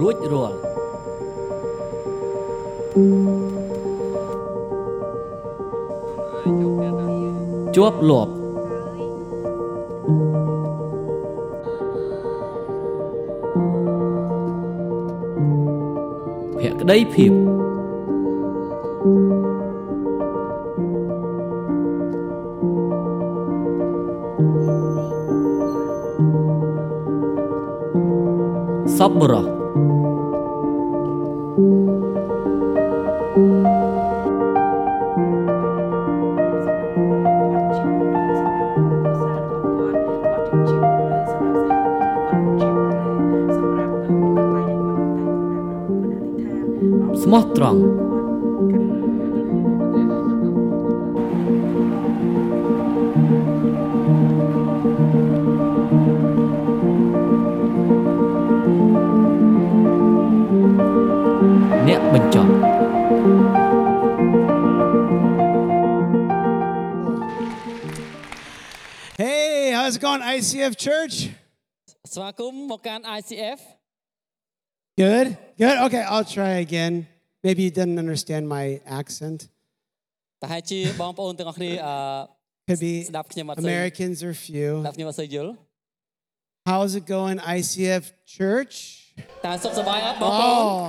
រួចរាល់ជាប់លាប់ភក្តីភាពសប្បុរស Hey, how's it going, ICF Church? ស្វាគមន៍មកកាន់ ICF Good, good. Okay, I'll try again. Maybe you didn't understand my accent. ប្រហែលជាបងប្អូនទាំងអស់គ្នាអឺ Could be ស្ដាប់ខ្ញុំអត់សូវ Americans or few. ស្ដាប់ខ្ញុំអត់សូវយល់ How's it going, ICF Church? តើសុខសប្បាយអត់បងប្អូន Oh,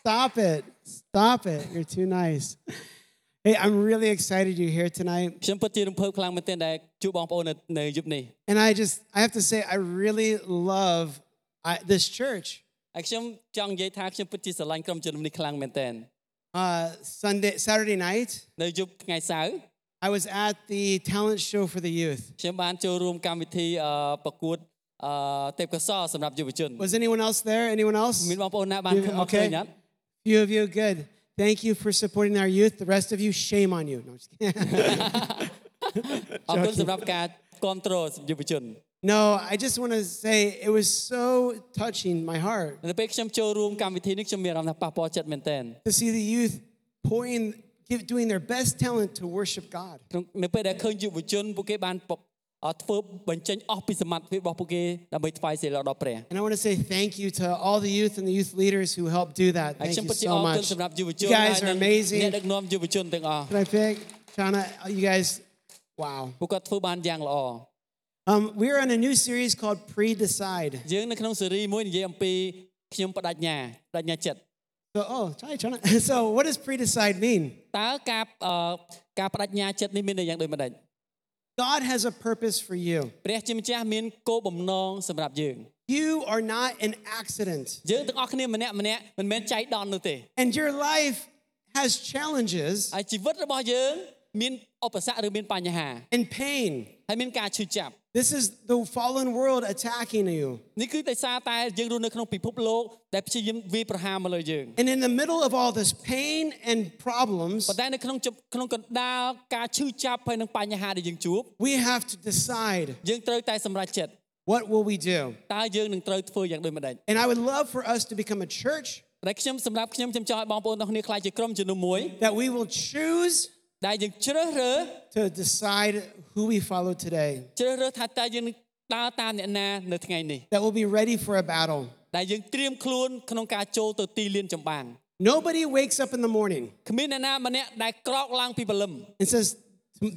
stop it. Stop it. You're too nice. Hey, I'm really excited you're here tonight. ខ្ញុំពិតជារំភើបខ្លាំងមែនទែនដែលជួបបងប្អូននៅនៅយប់នេះ And I just, I have to say, I really love I, this church. ហើយខ្ញុំចង់និយាយថាខ្ញុំពិតជាស្រឡាញ់ក្រុមជំនុំនេះខ្លាំងមែនទែន Uh, Sunday, Saturday night, នៅយប់ថ្ងៃសៅរ៍ I was at the talent show for the youth. ខ្ញុំបានចូលរួមកម្មវិធីអឺប្រកួតអឺទេពកោសល្យសម្រាប់យុវជន Was anyone else there? Anyone else? មានបងប្អូនណាបាន You- មកឃើញអត់ Few of you, good. Thank you for supporting our youth. The rest of you, shame on you. No, just kidding. No, I just want to say it was so touching my heart. To see the youth pouring, doing their best talent to worship God. ក្នុងនៅពេលដែលឃើញយុវជនពួកគេបានពអត់ធ្វើបញ្ចេញអស់ពីសមត្ថភាពរបស់ពួកគេដើម្បីថ្វាយសិលដល់ព្រះ And I want to say thank you to all the youth and the youth leaders who helped do that. ហើយ Thank ខ្ញុំ you ពិតជាអ so រគុណ much. សម្រាប់យុវជន You guys ហើយ are និង amazing. អ្នកដឹកនាំយុវជនទាំងអស់ Can I pick? Chana, you guys, wow. ពួកគាត់ធ្វើបានយ៉ាងល្អ Um, we're on a new series called Pre Decide. យើងនៅក្នុងស៊េរីមួយនិយាយអំពីខ្ញុំបដិញ្ញាបដិញ្ញាចិត្ត So, oh, try, Chana. So, what does Pre Decide mean? តើការអឺការបដិញ្ញាចិត្តនេះមានន័យយ៉ាងដូចម្ដេច God has a purpose for you. ព្រះជាម្ចាស់មានគោលបំណងសម្រាប់យើង You are not an accident. យើងទាំងអស់គ្នាម្នាក់ម្នាក់មិនមែនចៃដន្យនោះទេ And your life has challenges ហើយជីវិតរបស់យើងមានឧបសគ្គឬមានបញ្ហា and pain. ហើយមានការឈឺចាប់ This is the fallen world attacking you. នេះគឺដោយសារតែយើងរស់នៅក្នុងពិភពលោកដែលព្យាយាមវាយប្រហារមកលើយើង And in the middle of all this pain and problems, ប៉ុន្តែនៅក្នុងជប់ក្នុងកណ្ដាលការឈឺចាប់ហើយនឹងបញ្ហាដែលយើងជួប we have to decide យើងត្រូវតែសម្រេចចិត្ត what will we do? តើយើងនឹងត្រូវធ្វើយ៉ាងដូចម្ដេច And I would love for us to become a church តែខ្ញុំសម្រាប់ខ្ញុំខ្ញុំចង់ឲ្យបងប្អូនទាំងគ្នាខ្លាចជាក្រុមជំនុំមួយ that we will choose ដែលយើងជ្រើសរើស to decide who we follow today, ជ្រើសរើសថាតើយើងនឹងដើរតាមអ្នកណានៅថ្ងៃនេះ that will be ready for a battle. ដែលយើងត្រៀមខ្លួនក្នុងការចូលទៅទីលានចម្បាំង Nobody wakes up in the morning គ្មានអ្នកណាម្នាក់ដែលក្រោកឡើងពីព្រលឹម and says,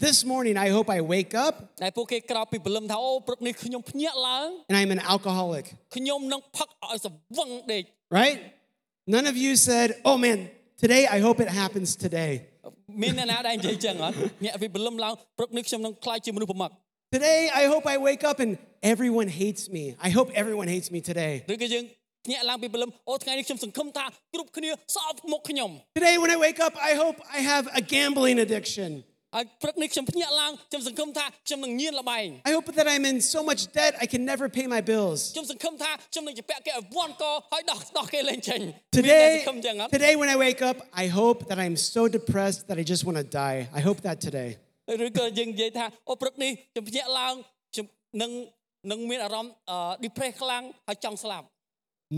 This morning, I hope I wake up ដែលពួកគេក្រោកពីព្រលឹមថាអូព្រឹកនេះខ្ញុំភ្ញាក់ឡើង and I'm an alcoholic, ខ្ញុំនឹងផឹកឲ្យស្វឹងដេក right? None of you said, Oh man, today I hope it happens today. មានអ្នកណាដែលនិយាយចឹងអត់ញាក់ពីព្រលឹមឡើងព្រឹកនេះខ្ញុំនឹងខ្លាចជាមនុស្សប្រមាក់ Today I hope I wake up and everyone hates me. I hope everyone hates me today. ឬក៏យើងភ្ញាក់ឡើងពីព្រលឹមអូថ្ងៃនេះខ្ញុំសង្ឃឹមថាគ្រប់គ្នាស្អប់មុខខ្ញុំ Today when I wake up, I hope I have a gambling addiction. ហើយព្រឹកនេះខ្ញុំភ្ញាក់ឡើងខ្ញុំសង្ឃឹមថាខ្ញុំនឹងញៀនលបែង I hope that I'm in so much debt I can never pay my bills. ខ្ញុំសង្ឃឹមថាខ្ញុំនឹងជពាក់គេឲ្យវាន់កហើយដោះដោះគេលេងចេញមានអ្នក Today, សង្ឃឹមចឹងអត់ today when I wake up, I hope that I'm so depressed that I just want to die. I hope that today. ឬក៏យើងនិយាយថាអូព្រឹកនេះខ្ញុំភ្ញាក់ឡើងខ្ញុំនឹងនឹងមានអារម្មណ៍អឺ depress ខ្លាំងហើយចង់ស្លាប់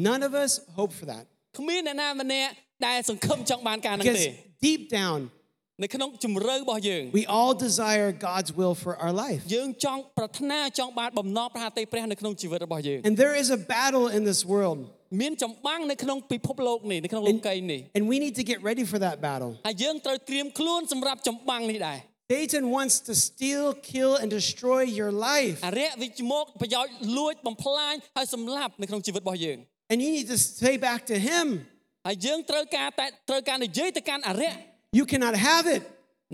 None of us hope for that. គ្មានអ្នកណាម្នាក់ដែលសង្ឃឹមចង់បានការហ្នឹងទេ Because deep down, នៅក្នុងជំរឿរបស់យើង We all desire God's will for our life. យើងចង់ប្រាថ្នាចង់បានបំណងប្រាថ្នាព្រះនៅក្នុងជីវិតរបស់យើង And there is a battle in this world, មានចម្បាំងនៅក្នុងពិភពលោកនេះនៅក្នុងលោកីយ៍នេះ and we need to get ready for that battle. ហើយយើងត្រូវត្រៀមខ្លួនសម្រាប់ចម្បាំងនេះដែរ Satan wants to steal, kill, and destroy your life. អរិយវិជ្ជមកប្រយោជន៍លួចបំផ្លាញហើយសម្លាប់នៅក្នុងជីវិតរបស់យើង And you need to say back to him, ហើយយើងត្រូវការតែត្រូវការនិយាយទៅកាន់អរិយ You cannot have it.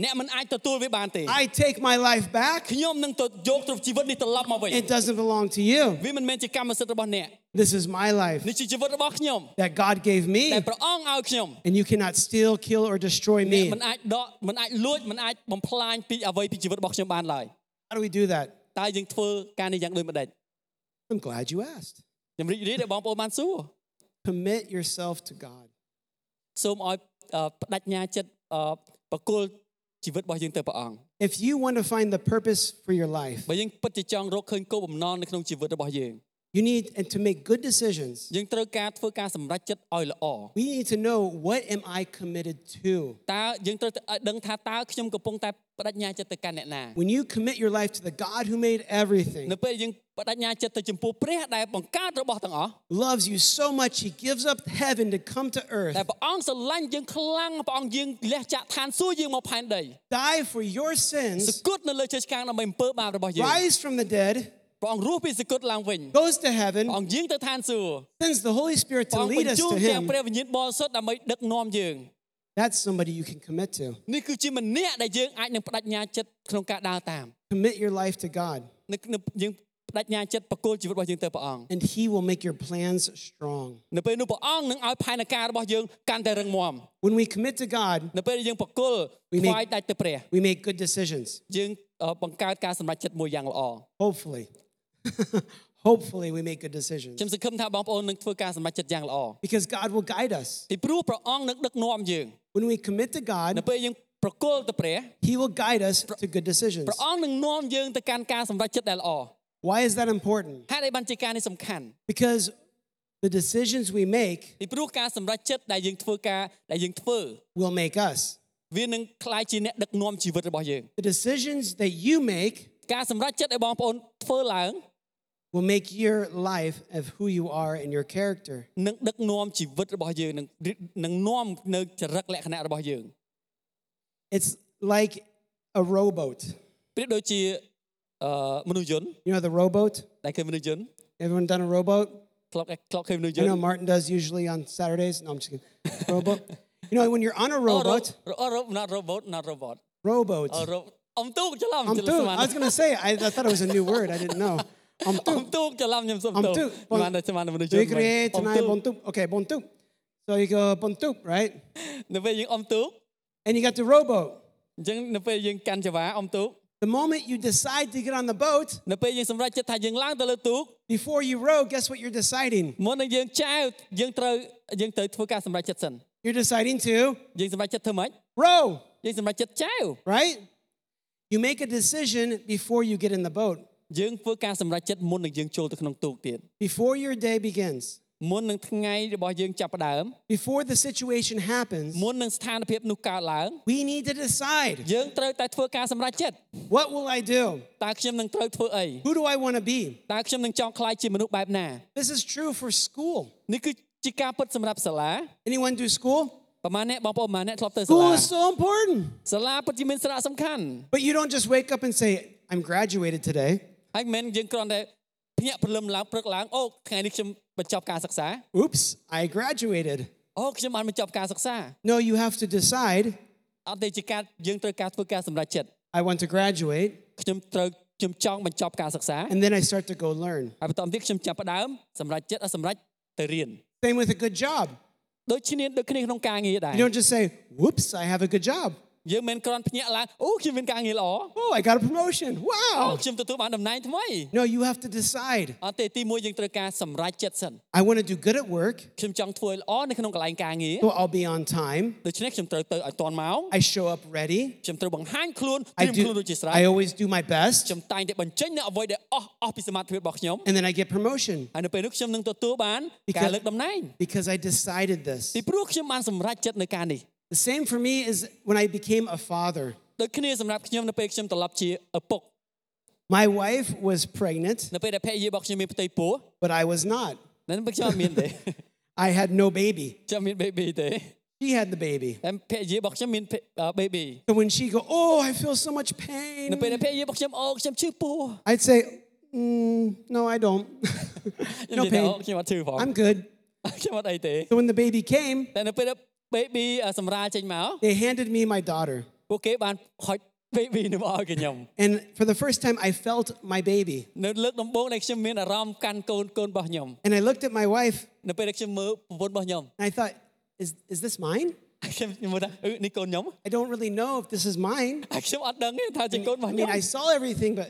អ្នកមិនអាចទទួលវាបានទេ I take my life back. ខ្ញុំនឹងទៅយកទ្រព្យជីវិតនេះត្រឡប់មកវិញ It doesn't belong to you. វាមិនមែនជាកម្មសិទ្ធិរបស់អ្នក This is my life នេះជាជីវិតរបស់ខ្ញុំ that God gave me, តែព្រះអង្គឲ្យខ្ញុំ and you cannot steal, kill, or destroy អ្នក me. មិនអាចដកមិនអាចលួចមិនអាចបំផ្លាញពីអ្វីពីជីវិតរបស់ខ្ញុំបានឡើយ How do we do that? តើយើងធ្វើការនេះយ៉ាងដូចម្ដេច I'm glad you asked. ខ្ញុំរីករាយដែលបងប្អូនបានសួរ Commit yourself to God. សូមឲ្យអឺបដិញ្ញាចិត្តអឺ បកគលជីវិតរបស់យើងទៅព្រះអង្គ If you want to find the purpose for your life, បើយើងពិតជាចង់រកឃើញគោលបំណងនៅក្នុងជីវិតរបស់យើង you need and to make good decisions. យើងត្រូវការធ្វើការសម្រេចចិត្តឲ្យល្អ We need to know what am I committed to. តើយើងត្រូវតែឲ្យដឹងថាតើខ្ញុំកំពុងតែបដិញ្ញាចិត្តទៅកាន់អ្នកណា When you commit your life to the God who made everything, នៅពេលយើង បដិញ្ញាចិត្តទៅចំពោះព្រះដែលបង្កើតរបស់ទាំងអស់ loves you so much, he gives up heaven to come to តែ earth, ព្រះអង្គស្រឡាញ់យើងខ្លាំងព្រះអង្គយើងលះចាកឋានសួគ៌យើងមកផែនដី die for your ស sins, គត់នៅលើជើងឆ្កាងដើម្បីអំពើបាបរបស់យើង rise from the dead, ព្រះអង្គរស់ពីសគត់ឡើងវិញ goes to ព្រះ heaven, អង្គយាងទៅឋានសួគ៌ sends the Holy Spirit ព្រះ to អង្គ lead បញ្ us ជូន to ទាំង him. ព្រះវិញ្ញាណបរិសុទ្ធដើម្បីដឹកនាំយើង That's somebody you can commit to. នេះគឺជាម្នាក់ដែលយើងអាចនឹងបដិញ្ញាចិត្តក្នុងការដើរតាម Commit your life to God, នៅនៅយើង បដិញ្ញាចិត្តបកគលជីវិតរបស់យើងទៅព្រះអង្គ and he will make your plans strong. នៅពេលនោះព្រះអង្គនឹងឲ្យផែនការរបស់យើងកាន់តែរឹងមាំ When we commit to God, នៅពេលដែលយើងបកគល We make- ខ្វាយដាច់ទៅព្រះ we make good decisions. យើងអឺបង្កើតការសម្រេចចិត្តមួយយ៉ាងល្អ Hopefully. Hopefully, we make good decisions. ខ្ញុំសង្ឃឹមថាបងប្អូននឹងធ្វើការសម្រេចចិត្តយ៉ាងល្អ Because God will guide us. ពីព្រោះព្រះអង្គនឹងដឹកនាំយើង When we commit to នៅ God, ពេលយើងប្រគល់ទៅព្រះ He will guide us to good decisions. ព្រះអង្គនឹងនាំយើងទៅកាន់ការសម្រេចចិត្តដែលល្អ Why is that important? Because the decisions we make will make us. The decisions that you make will make your life of who you are and your character. It's like a rowboat អឺមនុស្សយន្ត You know the rowboat? ដែលឃើញមនុស្សយន្ត Everyone done a rowboat? ធ្លាប់ធ្លាប់ឃើញមនុស្សយ I ន្ត know Martin does usually on Saturdays. No, I'm just kidding. Rowboat. You know, when you're on a អូ rowboat, អូ not robot not robot rowboat. អូ ro- អមទូកច្រឡំ Um, ច្រឡំ tu- ស្មាន I was going to say, I, I thought it was a new word. I didn't know. Um, អ tu. មទូកច្រឡំខ្ញុំសុំ អម ទោស ទូក ស្មានតែស្មានតែមនុស្សយ So ន្ត you create អម tonight ទូក bontup. Okay, bontup. So you go bontup, right? នៅពេលយើងអមទូក And you got the rowboat. អញ្ចឹងនៅពេលយើងកាន់ចង្វាអមទូក The moment you decide to get on the boat, នៅពេលយើងសម្រេចចិត្តថាយើងឡើងទៅលើទូក before you row, guess what you're deciding? មុននឹងយើងចែវយើងត្រូវយើងត្រូវធ្វើការសម្រេចចិត្តសិន You're deciding to យើងសម្រេចចិត្តធ្វើម៉េច row, យើងសម្រេចចិត្តចែវ right? You make a decision before you get in the boat, យើងធ្វើការសម្រេចចិត្តមុននឹងយើងចូលទៅក្នុងទូកទៀត before your day begins, មុននឹងថ្ងៃរបស់យើងចាប់ផ្ដើម before the situation happens. មុននឹងស្ថានភាពនោះកើតឡើង We need to decide យើងត្រូវតែធ្វើការសម្រេចចិត្ត what will I do? តើខ្ញុំនឹងត្រូវធ្វើអី Who do I want to be? តើខ្ញុំនឹងចង់ខ្លាយជាមនុស្សបែបណា This is true for school. នេះគឺជាការពិតសម្រាប់សាលា Anyone do school? ប្រហែលអ្នកបងប្អូនប្រហែលអ្នកធ្លាប់ទៅសា School លា is so important. សាលាពិតជាមានសារៈសំខាន់ But you don't just wake up and say, I'm graduated today. ហើយមិនមែនយើងគ្រាន់តែភ្ញាក់ព្រលឹមឡើងព្រឹកឡើងអូថ្ងៃនេះខ្ញុំ បញ្ចប់ការសិក្សា Oops, I graduated. អូខ្ញុំបានបញ្ចប់ការសិក្សា No, you have to decide, អត់ទេជាការយើងត្រូវការធ្វើការសម្រេចចិត្ត I want to graduate, ខ្ញុំត្រូវខ្ញុំចង់បញ្ចប់ការសិក្សា and then I start to go learn. ហើយបន្តទៀតខ្ញុំចាប់ផ្ដើមសម្រេចចិត្តឲ្យសម្រេចទៅរៀន Same with a good job. ដូចគ្នាដូចគ្នាក្នុងការងារដែរ You don't just say, whoops, I have a good job. យើងមិនគ្រាន់ភ្ញាក់ឡើងអូខ្ញុំមានការងារល្អ Oh, I got a promotion. អូ Wow. ខ្ញុំទទួលបានតំណែងថ្មី No, you have to decide. អត់ទេទីមួយយើងត្រូវការសម្រេចចិត្តសិន I want to do good at work, ខ្ញុំចង់ធ្វើឲ្យល្អនៅក្នុងកន្លែងការងារ so I'll be on time. ដូច្នេះខ្ញុំត្រូវទៅឲ្យទាន់ម៉ោង I show up ready. ខ្ញុំត្រូវបង្ហាញខ្លួនត្ I រៀមខ្លួន do ដូចជាស្រេច I always do my best, ខ្ញុំតែងតែបញ្ចេញនៅអ្វីដែលអស់អស់ពីសមត្ថភាពរបស់ខ្ញុំ and then I get promotion ហើយនៅពេលនោះខ្ញុំនឹងទទួលបាន Because- ការលើកតំណែង because I decided this. ពីព្រោះខ្ញុំបានសម្រេចចិត្តនៅការនេះ The same for me is when I became a father. ដូចគ្នាសម្រាប់ខ្ញុំនៅពេលខ្ញុំត្រឡប់ជាឪពុក My wife was pregnant, នៅពេលដែលភរិយារបស់ខ្ញុំមានផ្ទៃពោះ but I was not. នៅពេលខ្ញុំអត់មានទេ I had no baby. ខ្ញុំមាន baby ទេ She had the baby. តែភរិយារបស់ខ្ញុំមាន baby So when she go, oh, I feel so much នៅពេល pain. ដែលភរិយារបស់ខ្ញុំអូខ្ញុំឈឺពោះ I'd say, mm, no, I don't. ខ្ញុំ no និយាយថាអូ pain. ខ្ញុំអត់ឈឺផង I'm good. ខ្ញុំអត់អីទេ So when the baby came, តែនៅពេលដែល baby សម្រាលចេញមក they handed me my daughter. ពួកគេបានហុច baby នោះមកឲ្យខ្ញុំ And for the first time, I felt my baby. នៅលើកដំបូងដែលខ្ញុំមានអារម្មណ៍កាន់កូនកូនរបស់ខ្ញុំ And I looked at my wife នៅពេលដែលខ្ញុំមើលប្រពន្ធរបស់ខ្ញុំ and I thought, is, is this mine? ខ្ញុំខ្ញុំមើលថាអឺនេះកូនខ្ញុំ I don't really know if this is mine. ហើយខ្ញុំអត់ដឹងទេថាជាកូនរបស់ I ខ្ញុំ mean, I saw everything, but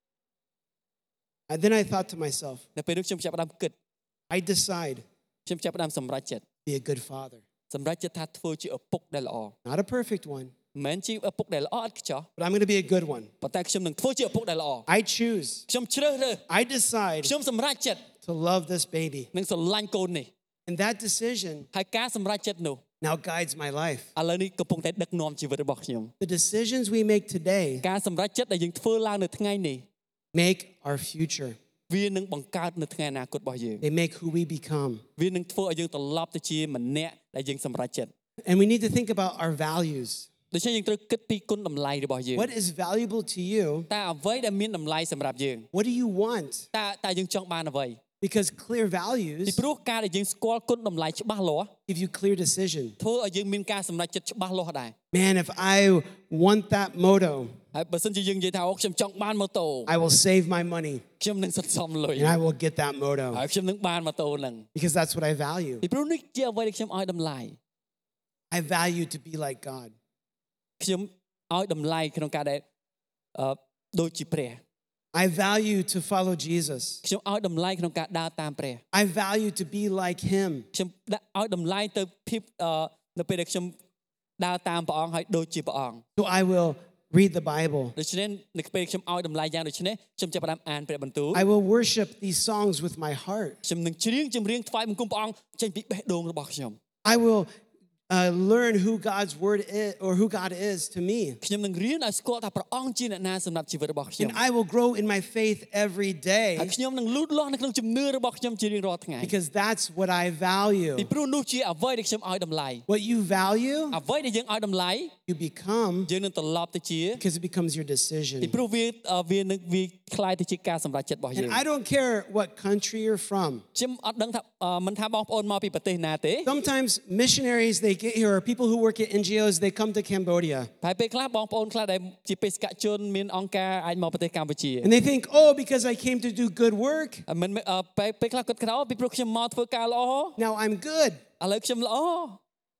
And then I thought to myself, នៅពេលនោះខ្ញុំចាប់ផ្ដើមគិត I decide to ខ្ញុំចាប់ផ្ដើមសម្រេចចិត្ត be a good father. សម្រេចចិត្តថាធ្វើជាឪពុកដែលល្អ Not a perfect one, មិនមែនជាឪពុកដែលល្អឥតខ្ចោះ but I'm going to be a good one. ប៉ុន្តែខ្ញុំនឹងធ្វើជាឪពុកដែលល្អ I choose, ខ្ញុំជ្រើសរើស I decide ខ្ញុំសម្រេចចិត្ត to love this baby. នឹងស្រឡាញ់កូននេះ And that decision ហើយការសម្រេចចិត្តនោះ now guides my life. ឥឡូវនេះកំពុងតែដឹកនាំជីវិតរបស់ខ្ញុំ The decisions we make today ការសម្រេចចិត្តដែលយើងធ្វើឡើងនៅថ្ងៃនេះ make our future, វានឹងបង្កើតនៅថ្ងៃអនាគតរបស់យើង they make who we become. វានឹងធ្វើឲ្យយើងត្រឡប់ទៅជាម្នាក់ដែលយើងសម្រេចចិត្ត And we need to think about our values. ដូច្នេះយើងត្រូវគិតពីគុណតម្លៃរបស់យើង What is valuable to you? តើអ្វីដែលមានតម្លៃសម្រាប់យើង What do you want? តើតើយើងចង់បានអ្វី Because clear ពី values ព្រោះការដែលយើងស្គាល់គុណតម្លៃច្បាស់លាស់ give you clear decision. ធ្វើឲ្យយើងមានការសម្រេចចិត្តច្បាស់លាស់ដែរ Man, if I want that moto, ហើយបើសិនជាយើងនិយាយថាអូខ្ញុំចង់បានម៉ូតូ I will save my money ខ្ញុំនឹងសន្សំលុយ and I will get that ហើ moto យខ្ញុំនឹងបានម៉ូតូហ្នឹង because that's what I value. ពីព្រោះនេះជាអ្វីដែលខ្ញុំឲ្យតម្លៃ I value to be like God. ខ្ញុំឲ្យតម្លៃក្នុងការដែលអឺដូចជាព្រះ I value to follow Jesus. ខ្ញុំឲ្យតម្លៃក្នុងការដើរតាមព្រះ I value to be like Him. ខ្ញុំដាក់ឲ្យតម្លៃទៅភាពអឺនៅពេលដែលខ្ញុំដើរតាមព្រះអង្គហើយដូចជាព្រះអង្គ So I will read the Bible. ដូច្នេះនៅពេលខ្ញុំឲ្យតម្លៃយ៉ាងដូចនេះខ្ញុំចាប់ផ្ដើមអានព្រះបន្ទូល I will worship these songs with my heart. ខ្ញុំនឹងច្រៀងចម្រៀងថ្វាយបង្គំព្រះអង្គចេញពីបេះដូងរបស់ខ្ញុំ I will uh, learn who God's word is or who God is to me. And I will grow in my faith every day. Because that's what I value. What you value, you become. Because it becomes your decision. And I don't care what country you're from. Sometimes missionaries, they get here or people who work at NGOs they come to Cambodia ហើយពេលខ្លះបងប្អូនខ្លះដែលជាបេសកជនមានអង្គការអាចមកប្រទេសកម្ពុជា and they think, "Oh, because I came to do good work, អឺមិនអឺពេលពេលខ្លះគាត់ក្រោពីព្រោះខ្ញុំមកធ្វើការល្អ now I'm good." ឥឡូវខ្ញុំល្អ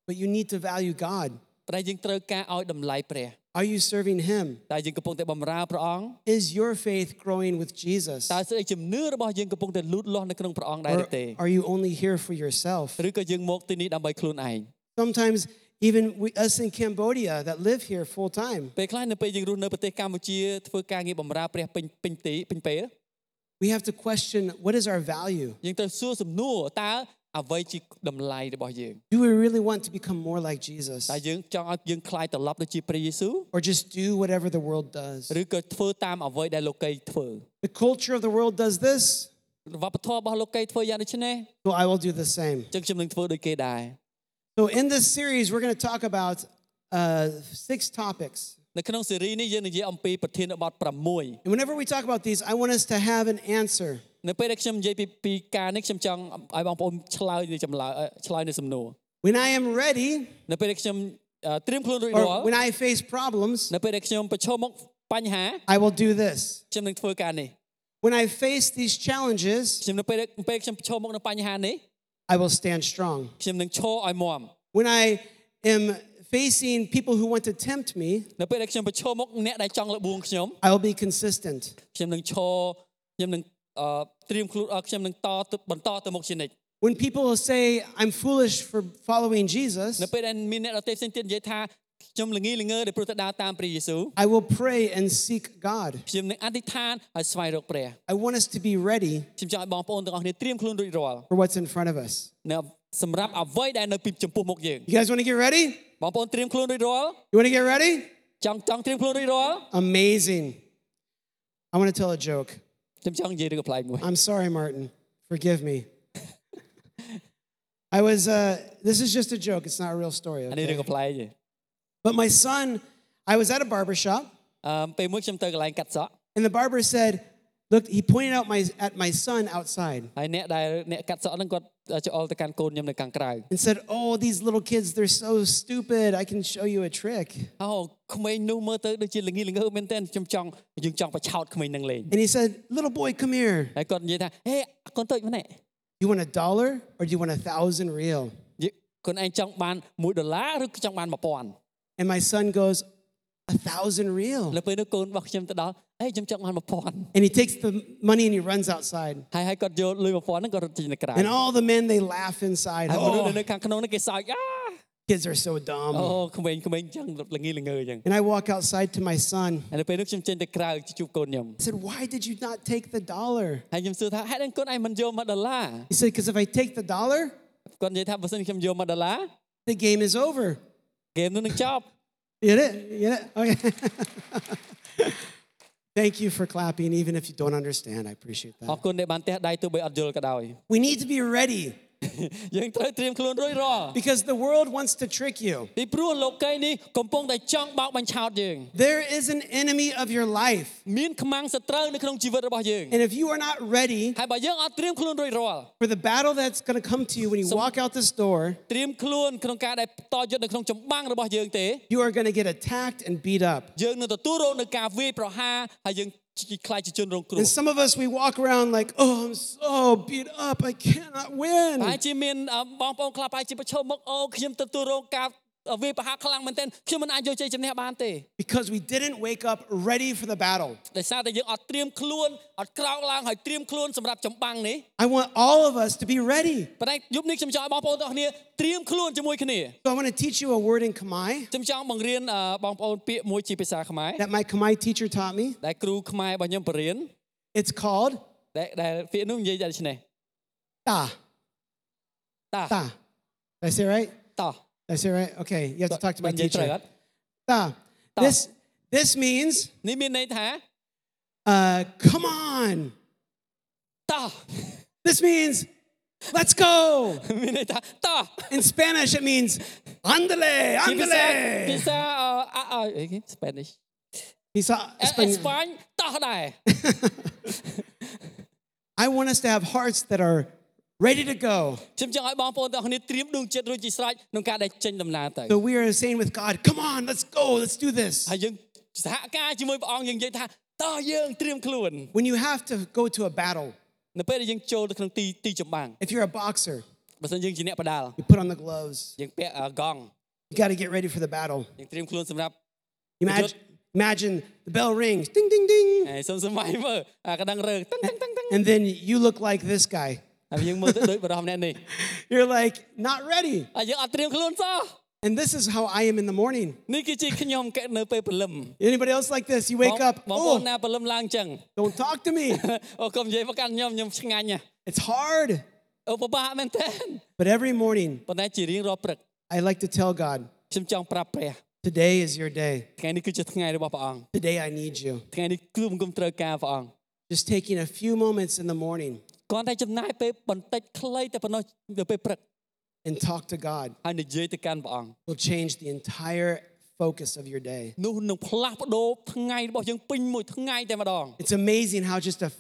But you need to value God. តែយើងត្រូវការឲ្យតម្លៃព្រះ Are you serving him? តែយើងកំពុងតែបម្រើព្រះអង្គ Is your faith growing with Jesus? តើស្អីជំនឿរបស់យើងកំពុងតែលូតលាស់នៅក្នុងព្រះអង្គដែរ Or ឬទេ are you only here for yourself? ឬក៏យើងមកទីនេះដើម្បីខ្លួនឯង Sometimes even we, us in Cambodia that live here full time, ពេលខ្លះនៅពេលយើងរស់នៅប្រទេសកម្ពុជាធ្វើការងារបម្រើព្រះពេញពេញទីពេញពេល we have to question what is our value? យើងត្រូវសួរសំណួរតើអ្វីជាតម្លៃរបស់យើង Do we really want to become more like Jesus? តើយើងចង់ឲ្យយើងคล้ายត្រឡប់ទៅជាព្រះយេស៊ូវ Or just do whatever the world does? ឬក៏ធ្វើតាមអ្វីដែលលោកីធ្វើ The culture of the world does this, វប្បធម៌របស់លោកីធ្វើយ៉ាងដូចនេះ so I will do the same. អញ្ចឹងខ្ញុំនឹងធ្វើដូចគេដែរ So in this series, we're going to talk about uh, six topics. នៅក្នុងស៊េរីនេះយើងនិយាយអំពីប្រធានបទ6 And whenever we talk about these, I want us to have an answer. នៅពេលដែលខ្ញុំនិយាយពីពីការនេះខ្ញុំចង់ឲ្យបងប្អូនឆ្លើយនៅចម្លើយអឺឆ្លើយនៅសំណួរ When I am ready, នៅពេលដែលខ្ញុំអឺត្រៀមខ្លួនរួចរាល់ or when I face problems, នៅពេលដែលខ្ញុំប្រឈមមុខបញ្ហា I will do this. ខ្ញុំនឹងធ្វើការនេះ When I face these challenges, ខ្ញុំនៅពេលដែលពេលខ្ញុំប្រឈមមុខនឹងបញ្ហានេះ I will stand strong. ខ្ញុំនឹងឈរឲ្យមាំ When I am facing people who want to tempt me, នៅពេលដែលខ្ញុំប្រឈមមុខអ្នកដែលចង់លបួងខ្ញុំ I will be consistent. ខ្ញុំនឹងឈរខ្ញុំនឹងអឺត្រៀមខ្លួនអស់ខ្ញុំនឹងតទៅបន្តទៅមុខជានិច្ច When people say I'm foolish for following Jesus, នៅពេលដែលមានអ្នកដទៃផ្សេងទៀតនិយាយថា ខ្ញុំល្ងីល្ងើដែលព្រោះតែដើរតាមព្រះយេស៊ូវ I will pray and seek God. ខ្ញុំនឹងអធិដ្ឋានហើយស្វែងរកព្រះ I want us to be ready ខ្ញុំចង់ឲ្យបងប្អូនទាំងអស់គ្នាត្រៀមខ្លួនរួចរាល់ for what's in front of us. នៅសម្រាប់អ្វីដែលនៅពីចំពោះមុខយើង You guys want to get ready? បងប្អូនត្រៀមខ្លួនរួចរាល់ You want to get ready? ចង់ចង់ត្រៀមខ្លួនរួចរាល់ Amazing. I want to tell a joke. ខ្ញុំចង់និយាយរឿងប្លែកមួយ I'm sorry, Martin. Forgive me. I was, uh, this is just a joke. It's not a real story. អានេះរឿង Okay? But my son, I was at a barber shop. And the barber said, look, he pointed out my at my son outside. ហើយអ្នកដែលអ្នកកាត់សក់ហ្នឹងគាត់ច្អល់ទៅកាន់កូនខ្ញុំនៅខាងក្រៅ And said, oh, these little kids, they're so stupid. I can show you a trick. អូក្មេងនោះមើលទៅដូចជាល្ងីល្ងើមែនទែនខ្ញុំចង់យើងចង់បញ្ឆោតក្មេងហ្នឹងលេង And he said, little boy, come here. You want a dollar or do you want a thousand riel? And my son goes, a thousand riel. And he takes the money and he runs outside. And all the men, they laugh inside. Oh. Kids are so dumb. And I walk outside to my son. I said, Why did you not take the dollar? He said, Because if I take the dollar, the game is over. ហ្គេមនោះនឹងចប់ You get it? You get it? Okay. Thank you for clapping, even if you don't understand. I appreciate អរ that. គុណដែលបានទះដៃទោះបីអត់យល់ក៏ដោយ We need to be ready យើងត្រូវត្រៀមខ្លួនរួចរាល់ because the world wants to trick you. ពីព្រោះលោកីយនេះកំពុងតែចង់បោកបញ្ឆោតយើង There is an enemy of your life. មានខ្មាំងសត្រូវនៅក្នុងជីវិតរបស់យើង And if you are not ready ហើយបើយើងអត់ត្រៀមខ្លួនរួចរាល់ for the battle that's going to come to you when you So- walk out this door, ត្រៀមខ្លួនក្នុងការដែលតយុទ្ធនៅក្នុងចម្បាំងរបស់យើងទេ you are going to get attacked and beat up. យើងនឹងទទួលរងនឹងការវាយប្រហារហើយយើង ខ្លាចជាជនរងគ្រោះ And some of us, we walk around like, oh, I'm so beat up. I cannot ប្រហែល win. ជាមានអឺបងប្អូនខ្លះប្រហែលជាប្រឈមមុខអូខ្ញុំទទួលរងការ វាយប្រហារខ្លាំងមែនទែនខ្ញុំមិនអាចយកជ័យជំនះបានទេ Because we didn't wake up ready for the battle. ដោយសារតែយើងអត់ត្រៀមខ្លួនអត់ក្រោកឡើងហើយត្រៀមខ្លួនសម្រាប់ចម្បាំងនេះ I want all of us to be ready. ប៉ុន្តែយប់នេះខ្ញុំចង់ឲ្យបងប្អូនទាំងអស់គ្នាត្រៀមខ្លួនជាមួយគ្នា So I want to teach you a word in Khmer ខ្ញុំចង់បង្រៀនអឺបងប្អូនពាក្យមួយជាភាសាខ្មែរ that my Khmer teacher taught me. ដែលគ្រូខ្មែររបស់ខ្ញុំបរៀន It's called ដែលដែលពាក្យនោះនិយាយថាដូច្នេះ ta. តា Ta. Did I say it right? តោះ Did I say it right? Okay, you have to talk to my បាននិយាយត្រូវ teacher. អត់ Ta. Ta. This this means នេះមានន័យថា uh, come on. តោះ This means let's go. មានន័យថាតោះ In Spanish, it means andale, ជាភាសាភា andale. សាអឺអអអីគេ Spanish He saw អេ Spanish. ស្ប៉ាញតោះដែរ I want us to have hearts that are ready to go. ខ្ញុំចង់ឲ្យបងប្អូនទាំងអស់គ្នាត្រៀមដួងចិត្តរួចជាស្រេចក្នុងការដែលចេញដំណើរទៅ So we are saying with God, come on, let's go, let's do this. ហើយយើងសហការជាមួយព្រះអង្គយើងនិយាយថាតោះយើងត្រៀមខ្លួន When you have to go to a battle, នៅពេលដែលយើងចូលទៅក្នុងទីទីចម្បាំង if you're a boxer, បើសិនយើងជាអ្នកបដាល់ you put on the gloves. យើងពាក់អឺកង់ You got to get ready for the battle. យើងត្រៀមខ្លួនសម្រាប់ Imagine, imagine the bell rings, ding, ding, ding. ហើយសុំសម័យមើលអាកណ្ដឹងរើតឹងតឹងតឹងតឹង And then you look like this guy. ហើយយើងមើលទៅដូចបរិសម្នាក់នេះ You're like, not ready. ហើយយើងអត់ត្រៀមខ្លួនសោះ And this is how I am in the morning. នេះគឺជាខ្ញុំកនៅពេលព្រលឹម Anybody else like this? You បង wake up, បងប្អូន oh, ណាព្រលឹមឡើងចឹង don't talk to me. អូកុំនិយាយមកកាន់ខ្ញុំខ្ញុំឆ្ងាញ់ណាស់ It's hard. អូពិបាកមែនតើ But every morning, ប៉ុន្តែជារៀងរាល់ព្រឹក I like to tell God, ខ្ញុំចង់ប្រាប់ព្រះ today is your day. ថ្ងៃនេះគឺជាថ្ងៃរបស់ព្រះអង្គ Today I need you. ថ្ងៃនេះគឺបង្គំត្រូវការព្រះអង្គ Just taking a few moments in the morning គ្រាន់តែចំណាយពេលបន្តិចខ្លីតែប៉ុណ្ណោះទៅពេលព្រឹក and talk to God ហើយនិយាយទៅកាន់ព្រះអង្គ will change the entire focus of your day. នោះនឹងផ្លាស់ប្ដូរថ្ងៃរបស់យើងពេញមួយថ្ងៃតែម្ដង It's amazing how just a,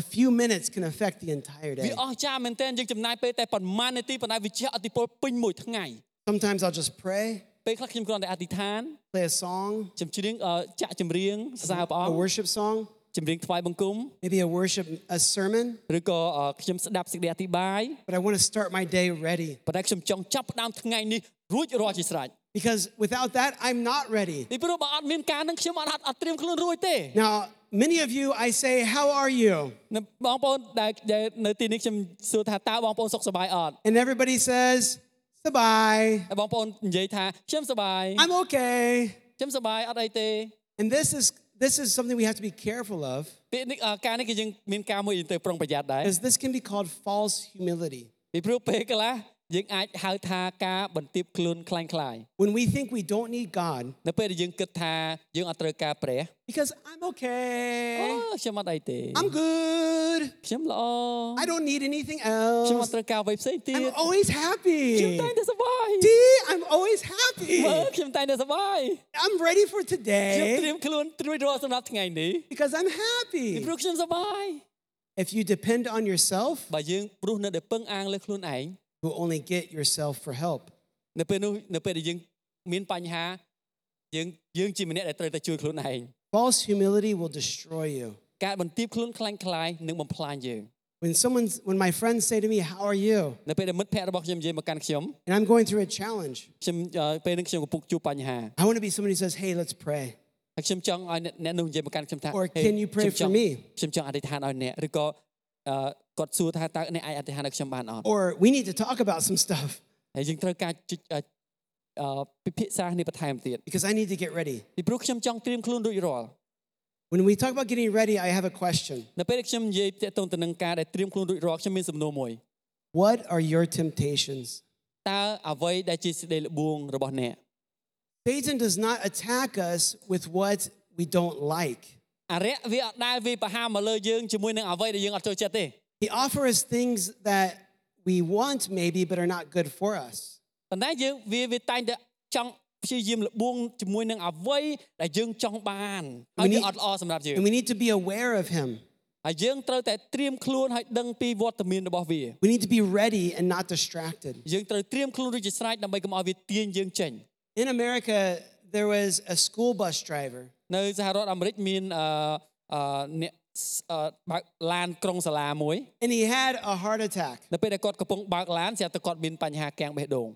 a few minutes can affect the entire វា day. អស្ចារ្យមែនទែនយើងចំណាយពេលតែប៉ុន្មាននាទីប៉ុន្តែវាជះឥទ្ធិពលពេញមួយថ្ងៃ Sometimes I'll just pray, ពេលខ្លះខ្ញុំគ្រាន់តែអធិដ្ឋាន play a song, ខ្ញុំច្រៀងអឺចាក់ចម្រៀងសរសើរព្រះអ a ង្គ worship song, ចម្រៀងថ្វាយបង្គំ maybe a worship, a sermon. ឬក៏អឺខ្ញុំស្ដាប់សេចក្តីអធិប្បាយ But I want to start my day ready ប៉ុន្តែខ្ញុំចង់ចាប់ផ្ដើមថ្ងៃនេះរួចរាល់ជាស្រេច Because without that, I'm not ready. ពីព្រោះបើអត់មានការនឹងខ្ញុំអត់អត់ត្រៀមខ្លួនរួចទេ Now, many of you, I say, How are you? នៅបងប្អូនដែលដែលនៅទីនេះខ្ញុំសួរថាតើបងប្អូនសុខសប្បាយអត់ And everybody says, Sabai, ហើយបងប្អូននិយាយថាខ្ញុំសប្បាយ I'm okay. ខ្ញុំសប្បាយអត់អីទេ And this is this is something we have to be careful of ពាក្យនេះអឺការនេះគឺយើងមានការមួយយើងត្រូវប្រុងប្រយ័ត្នដែរ because this can be called false humility. ពីព្រោះពេលកន្លះ យើងអាចហៅថាការបន្ទាបខ្លួនคล้ายคล้าย When we think we don't need God នៅពេលដែលយើងគិតថាយើងអត់ត្រូវការព្រះ because I'm អូ okay. ខ្ញុំអត់អីទេ I'm good. ខ្ញុំល្អ I don't need anything ខ្ញុំអ else. ត់ត្រូវការអ្វីផ្សេងទៀត I'm always ខ្ញុំ happy. តែងតែសប្បាយ See, I'm always happy. មើលខ្ញុំតែងតែសប្បាយ I'm ready for ខ្ញុំត្រៀ today មខ្លួនត្រួយរាល់សម្រាប់ថ្ងៃនេះ because I'm ពី happy. ព្រោះខ្ញុំសប្បាយ If you depend on yourself, បើយើងព្រោះនៅតែពឹងអាងលើខ្លួនឯង who only get yourself for help. នៅពេលនោះនៅពេលដែលយើងមានបញ្ហាយើងយើងជាម្នាក់ដែលត្រូវតែជួយខ្លួនឯង False humility will destroy you. ការបន្ទាបខ្លួនខ្លាំងខ្លាយនឹងបំផ្លាញយើង When someone when my friends say to me how are you? នៅពេលដែលមិត្តភ័ក្តិរបស់ខ្ញុំនិយាយមកកាន់ខ្ញុំ And I'm going through a challenge. ខ្ញុំពេលនេះខ្ញុំកំពុងជួបបញ្ហា I want to be somebody who says hey let's pray. ខ្ញុំចង់ឲ្យអ្នកនោះនិយាយមកកាន់ខ្ញុំថា Or can you pray for me? ខ្ញុំចង់អធិដ្ឋានឲ្យអ្នកឬក៏ គាត់សួរថាតើអ្នកអាចអធិដ្ឋានឲ្យខ្ញុំបានអត់ Or we need to talk about some stuff ហើយយើងត្រូវការជិអឺអឺពិភាក្សាគ្នាបន្ថែមទៀត because I need to get ready. ពីព្រោះខ្ញុំចង់ត្រៀមខ្លួនរួចរាល់ When we talk about getting ready, I have a question. នៅពេលដែលខ្ញុំនិយាយទាក់ទងទៅនឹងការដែលត្រៀមខ្លួនរួចរាល់ខ្ញុំមានសំណួរមួយ What are your temptations? តើអ្វីដែលជាសេចក្តីល្បួងរបស់អ្នក Satan does not attack us with what we don't like. អរិយវាអត់ដែលវាប្រហារមកលើយើងជាមួយនឹងអ្វីដែលយើងអត់ចូលចិត្តទេ He offers us things that we want maybe but are not good for us. ប៉ុន្តែយើងវាវាតែងតែចង់ព្យាយាមល្បួងជាមួយនឹងអ្វីដែលយើងចង់បានហើយវាអត់ល្អសម្រាប់យើង And we need to be aware of him. ហើយយើងត្រូវតែត្រៀមខ្លួនហើយដឹងពីវត្តមានរបស់វា We need to be ready and not distracted. យើងត្រូវត្រៀមខ្លួនរួចជាស្រេចដើម្បីកុំឲ្យវាទាញយើងចេញ In America, there was a school bus driver នៅសហរដ្ឋអាមេរិកមានអឺអឺអ្នកអឺ បើកឡានក្រុងសាលាមួយ and he had a heart attack. នៅពេលដែលគាត់កំពុងបើកឡានស្រាប់តែគាត់មានបញ្ហាកាំងបេះដូង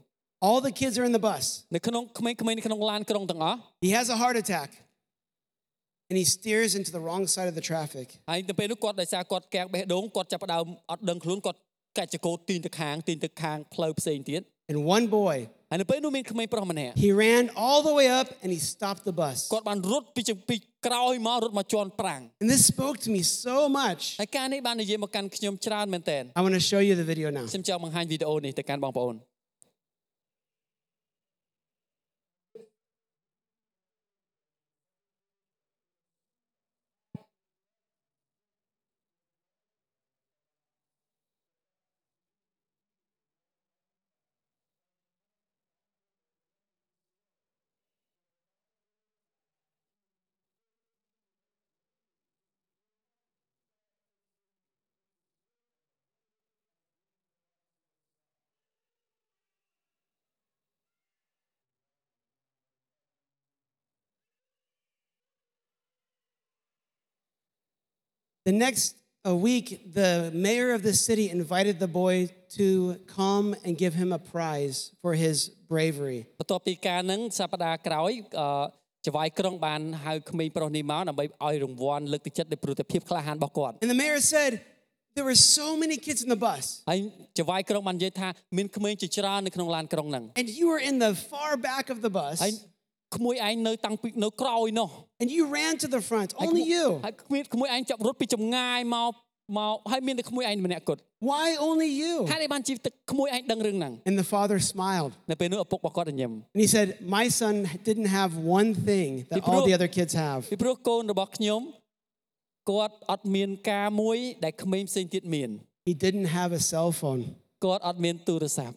All the kids are in the bus. នៅក្នុងក្មេងៗនៅក្នុងឡានក្រុងទាំងអស់ He has a heart attack. And he steers into the wrong side of the traffic. ហើយទៅពេលនោះគាត់ដោយសារគាត់កាំងបេះដូងគាត់ចាប់ផ្ដើមអត់ដឹងខ្លួនគាត់កាច់ចកោទីនទៅខាងទីនទៅខាងផ្លូវផ្សេងទៀត And one boy, ហើយនៅពេលនោះមានក្មេងប្រុសម្នាក់ he ran all the way up and he stopped the bus. គាត់បានរត់ពីជពីក្រោយមករត់មកជន់ប្រាំង And this spoke to me so much. ហើយការនេះបាននិយាយមកកាន់ខ្ញុំច្រើនមែនតើ I want to show you the video now. ខ្ញុំចង់បង្ហាញវីដេអូនេះទៅកាន់បងប្អូន The next a week, the mayor of the city invited the boy to come and give him a prize for his bravery. បន្ទាប់ពីការហ្នឹងសប្តាហ៍ក្រោយអឺចៅហ្វាយក្រុងបានហៅក្មេងប្រុសនេះមកដើម្បីឲ្យរង្វាន់លើកទឹកចិត្តដោយព្រោះតែភាពក្លាហានរបស់គាត់ And the mayor said, There were so many kids in the bus, ហើយចៅហ្វាយក្រុងបាននិយាយថាមានក្មេងជាច្រើននៅក្នុងឡានក្រុងហ្នឹង and you were in the far back of the bus, ហើយក្មួយឯងនៅតាំងពីនៅក្រោយនោះ and you ran to the front. ហើយ Only you. ហើយក្មួយក្មួយឯងចាប់រត់ពីចម្ងាយមកមកហើយមានតែក្មួយឯងម្នាក់គត់ Why only you? ហើយនេះបានជីទឹកក្មួយឯងដឹងរឿងហ្នឹង And the father smiled. នៅពេលនោះឪពុករបស់គាត់ញញឹម And he said, My son didn't have one thing that People- all the other kids have. ពីព្រោះកូនរបស់ខ្ញុំគាត់អត់មានការមួយដែលក្មេងផ្សេងទៀតមាន He didn't have a cell phone. គាត់អត់មានទូរស័ព្ទ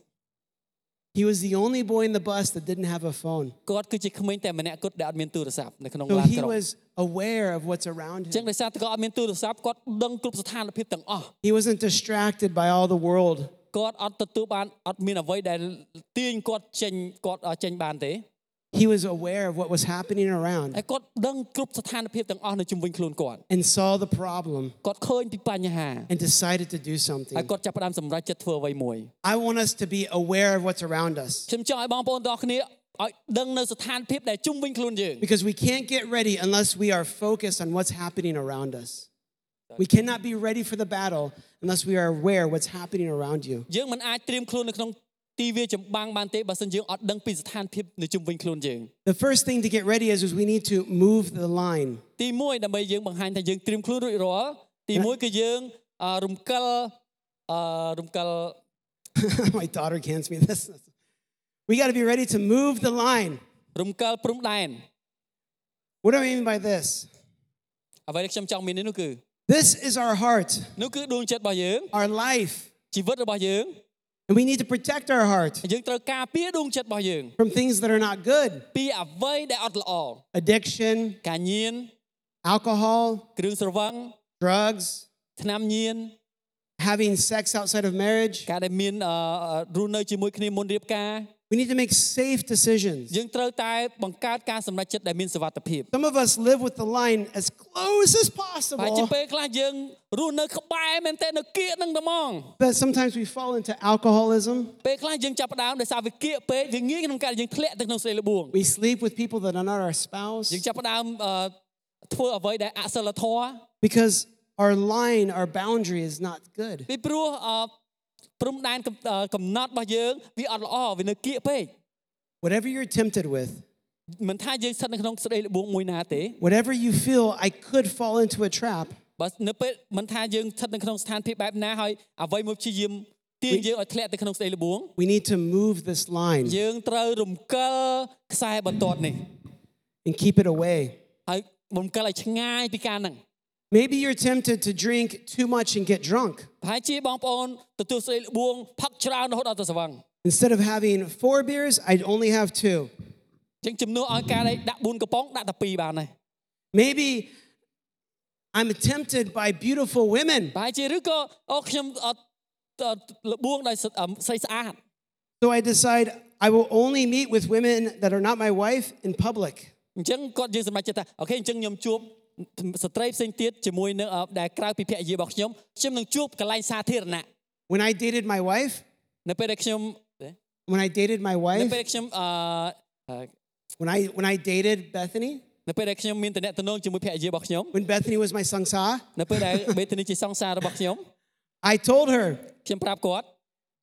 He was the only boy in the bus that didn't have a phone. គាត់គឺជាក្មេងតែម្នាក់គត់ដែលអត់មានទូរស័ព្ទនៅក្នុង So ឡាន he ក្រុង was aware of what's around អញ្ចឹង him. ដោយសារតែគាត់អត់មានទូរស័ព្ទគាត់ដឹងគ្រប់ស្ថានភាពទាំងអស់ He wasn't distracted by all the world. គាត់អត់ទទួលបានអត់មានអ្វីដែលទាញគាត់ចេញគាត់អត់ចេញបានទេ He was aware of what was happening ហើ around យគាត់ដឹងគ្រប់ស្ថានភាពទាំងអស់នៅជុំវិញខ្លួនគាត់ and saw the problem គាត់ឃើញពីបញ្ហា and decided to do ហើយ something. គាត់ចាប់ផ្ដើមសម្រេចចិត្តធ្វើអ្វីមួយ I want us to be aware of what's around us. ខ្ញុំចង់ឲ្យបងប្អូនទាំងអស់គ្នា ឲ្យដឹងនៅស្ថានភាពដែលជុំវិញខ្លួនយើង Because we can't get ready unless we are focused on what's happening around us. We cannot be ready for the battle unless we are aware what's happening around you. យើងមិនអាចត្រៀមខ្លួននៅក្នុង ទីវាលចម្បាំងបានទេបើសិនយើងអត់ដឹងពីស្ថានភាពនៅជុំវិញខ្លួនយើង The first thing to get ready is, is we need to move the line. ទី1ដើម្បីយើងបង្ហាញថាយើងត្រៀមខ្លួនរួចរាល់ទី1គឺយើងអឺរំកិលអឺរំកិល My daughter hands me this. We got to be ready to move the line. រំកិលព្រំដែន What do I mean by this? អ្វីដែលខ្ញុំចង់មាននេះនោះគឺ This is our heart, នោះគឺដួងចិត្តរបស់យើង our life, ជីវិតរបស់យើង and we need to protect our heart យើងត្រូវការពារដួងចិត្តរបស់យើង from things that are not good ពីអ្វីដែលអត់ល្អ addiction, ការញៀន alcohol, គ្រឿងស្រវឹង drugs, ថ្នាំញៀន having sex outside of marriage. ការដែលមានអឺរស់នៅជាមួយគ្នាមុនរៀបការ We need to make safe decisions. យើងត្រូវតែបង្កើតការសម្រេចចិត្តដែលមានសុវត្ថិភាព Some of us live with the line as close as ហើយជា possible, ពេលខ្លះយើងរស់នៅក្បែរមែនតើនៅគៀកនឹងតែហ្មង but sometimes we fall into alcoholism. ពេលខ្លះយើងចាប់ផ្ដើមដោយសារវាគៀកពេកវាងាយក្នុងការយើងធ្លាក់ទៅក្នុងស្រីលបួង We sleep with people that are not our spouse យើងចាប់ផ្ដើមអឺធ្វើអ្វីដែលអសិលធម៌ because our line, our boundary is not good. ពីព្រោះអឺ ព្រំដែនកំអឺកំណត់របស់យើងវាអត់ល្អវានៅគៀកពេក Whatever you're tempted with, មិនថាយើងស្ថិតនៅក្នុងស្ដីលបួងមួយណាទេ whatever you feel, I could fall into a trap. បើនៅពេលមិនថាយើងស្ថិតនៅក្នុងស្ថានភាពបែបណាហើយអ្វីមួយព្យាយាមទាញយើងឲ្យធ្លាក់ទៅក្នុងស្ដីលបួង We need to move this line យើងត្រូវរំកិលខ្សែបន្ទាត់នេះ and keep it away. ហើយរំកិលឲ្យឆ្ងាយពីការហ្នឹង Maybe you're tempted to drink too much and get drunk. ប្រហែលជាបងប្អូនទទួលស្ដីលបួងផឹកច្រើនរហូតដល់ទៅស្វឹង Instead of having four beers, I'd only have two. អញ្ចឹងជំនួសឲ្យការដែលដាក់4កំប៉ុងដាក់តែ2បានហើយ Maybe I'm tempted by beautiful women. ប្រហែលជាឬក៏អូខ្ញុំអត់អត់លបួងដោយស្អឺស្រីស្អាត So I decide I will only meet with women that are not my wife in public. អញ្ចឹងគាត់យើងសម្រេចចិត្តថាអូខេអញ្ចឹងខ្ញុំជួប ស្ត្រីផ្សេងទៀតជាមួយនឹងអឺដែលក្រៅពីភរិយារបស់ខ្ញុំខ្ញុំនឹងជួបកន្លែងសាធារណៈ When I dated my wife, នៅពេលដែលខ្ញុំ when I dated my នៅ wife, ពេលខ្ញុំអឺអឺ when I when I dated Bethany, នៅពេលដែលខ្ញុំមានតំណែងជាមួយភរិយារបស់ខ្ញុំ when Bethany was my sangsa, នៅពេលដែលបេតនីជាសង្សាររបស់ខ្ញុំ I told her, ខ្ញុំប្រាប់គាត់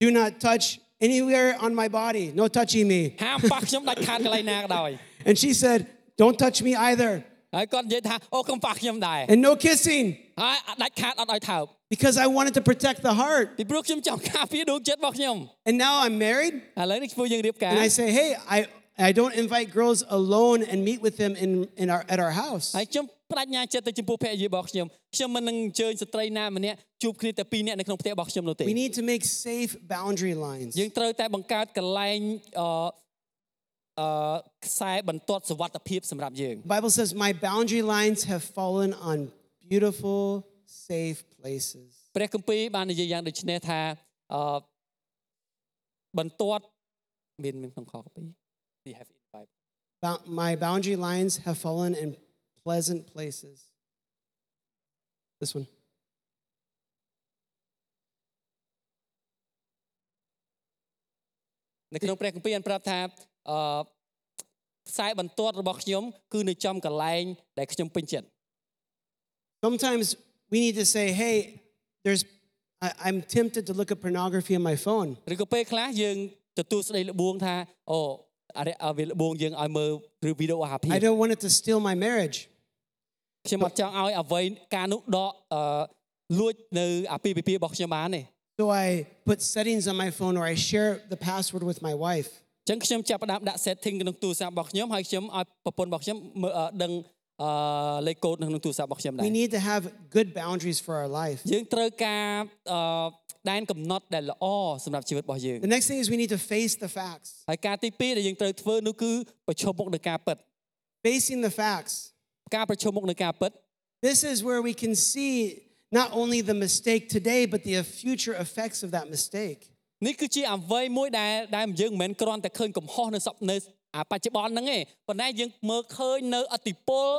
"Do not touch anywhere on my body. No touching me." ហាមប៉ះខ្ញុំដាច់ខាតកន្លែងណាក៏ដោយ And she said, "Don't touch me either." ហើយគាត់និយាយថាអូកុំប៉ះខ្ញុំដែរ And no kissing ហើយដាច់ខាតអត់ឲ្យថើប because I wanted to protect the heart. ពីព្រោះខ្ញុំចង់ការពារដួងចិត្តរបស់ខ្ញុំ And now I'm married ឥឡូវនេះធ្វើយើងរៀបការ and I say, "Hey, I I don't invite girls alone and meet with them in, in our at our house. ហើយខ្ញុំបដិញ្ញាចិត្តទៅចំពោះភរិយារបស់ខ្ញុំខ្ញុំមិននឹងអញ្ជើញស្ត្រីណាម្នាក់ជួបគ្នាតែពីរនាក់នៅក្នុងផ្ទះរបស់ខ្ញុំនោះទេ We need to make safe boundary lines. យើងត្រូវតែបង្កើតកន្លែងអឺអឺ ខ្សែបន្ទាត់សុវត្ថិភាពសម្រាប់យើង The Bible says, My boundary lines have fallen on beautiful, safe places. ព្រះគម្ពីរបាននិយាយយ៉ាងដូចនេះថាអឺបន្ទាត់មានមានក្នុងខគម្ពីរ Do you have it in the Bible Bou- My boundary lines have fallen in pleasant places. This one. នៅ ក្នុងព្រះគម្ពីរបានប្រាប់ថាអឺខ្សែបន្ទាត់របស់ខ្ញុំគឺនៅចំកន្លែងដែលខ្ញុំពេញចិត្ត Sometimes we need to say, Hey, there's, I, I'm tempted to look at pornography on my phone. ឬក៏ពេលខ្លះយើងទទួលស្ដីលបួងថាអូអរិយអវិលបួងយើងឲ្យមើលឬវីដេអូអាហារភាព I don't want it to steal my marriage. ខ្ញុំអត់ចង់ឲ្យអ្វីការនោះដកអឺលួចនៅអាពាហ៍ពិពាហ៍របស់ខ្ញុំបានទេ So I put settings on my phone or I share the password with my wife. អញ្ចឹងខ្ញុំចាប់ផ្ដើមដាក់ setting ក្នុងទូរស័ព្ទរបស់ខ្ញុំហើយខ្ញុំឲ្យប្រពន្ធរបស់ខ្ញុំមើលអឺដឹងអឺលេខកូដនៅក្នុងទូរស័ព្ទរបស់ខ្ញុំដែរ We need to have good boundaries for our life. យើងត្រូវការអឺដែនកំណត់ដែលល្អសម្រាប់ជីវិតរបស់យើង The next thing is we need to face the facts. ហើយការទី2ដែលយើងត្រូវធ្វើនោះគឺប្រឈមមុខនឹងការពិត Facing the facts. ការប្រឈមមុខនឹងការពិត This is where we can see not only the mistake today, but the future effects of that mistake. នេះគឺជាអ្វីមួយដែលដែលយើងមិនមែនគ្រាន់តែឃើញកំហុសនៅសពនៅអាបច្ចុប្បន្នហ្នឹងទេប៉ុន្តែយើងមើលឃើញនៅអតិពល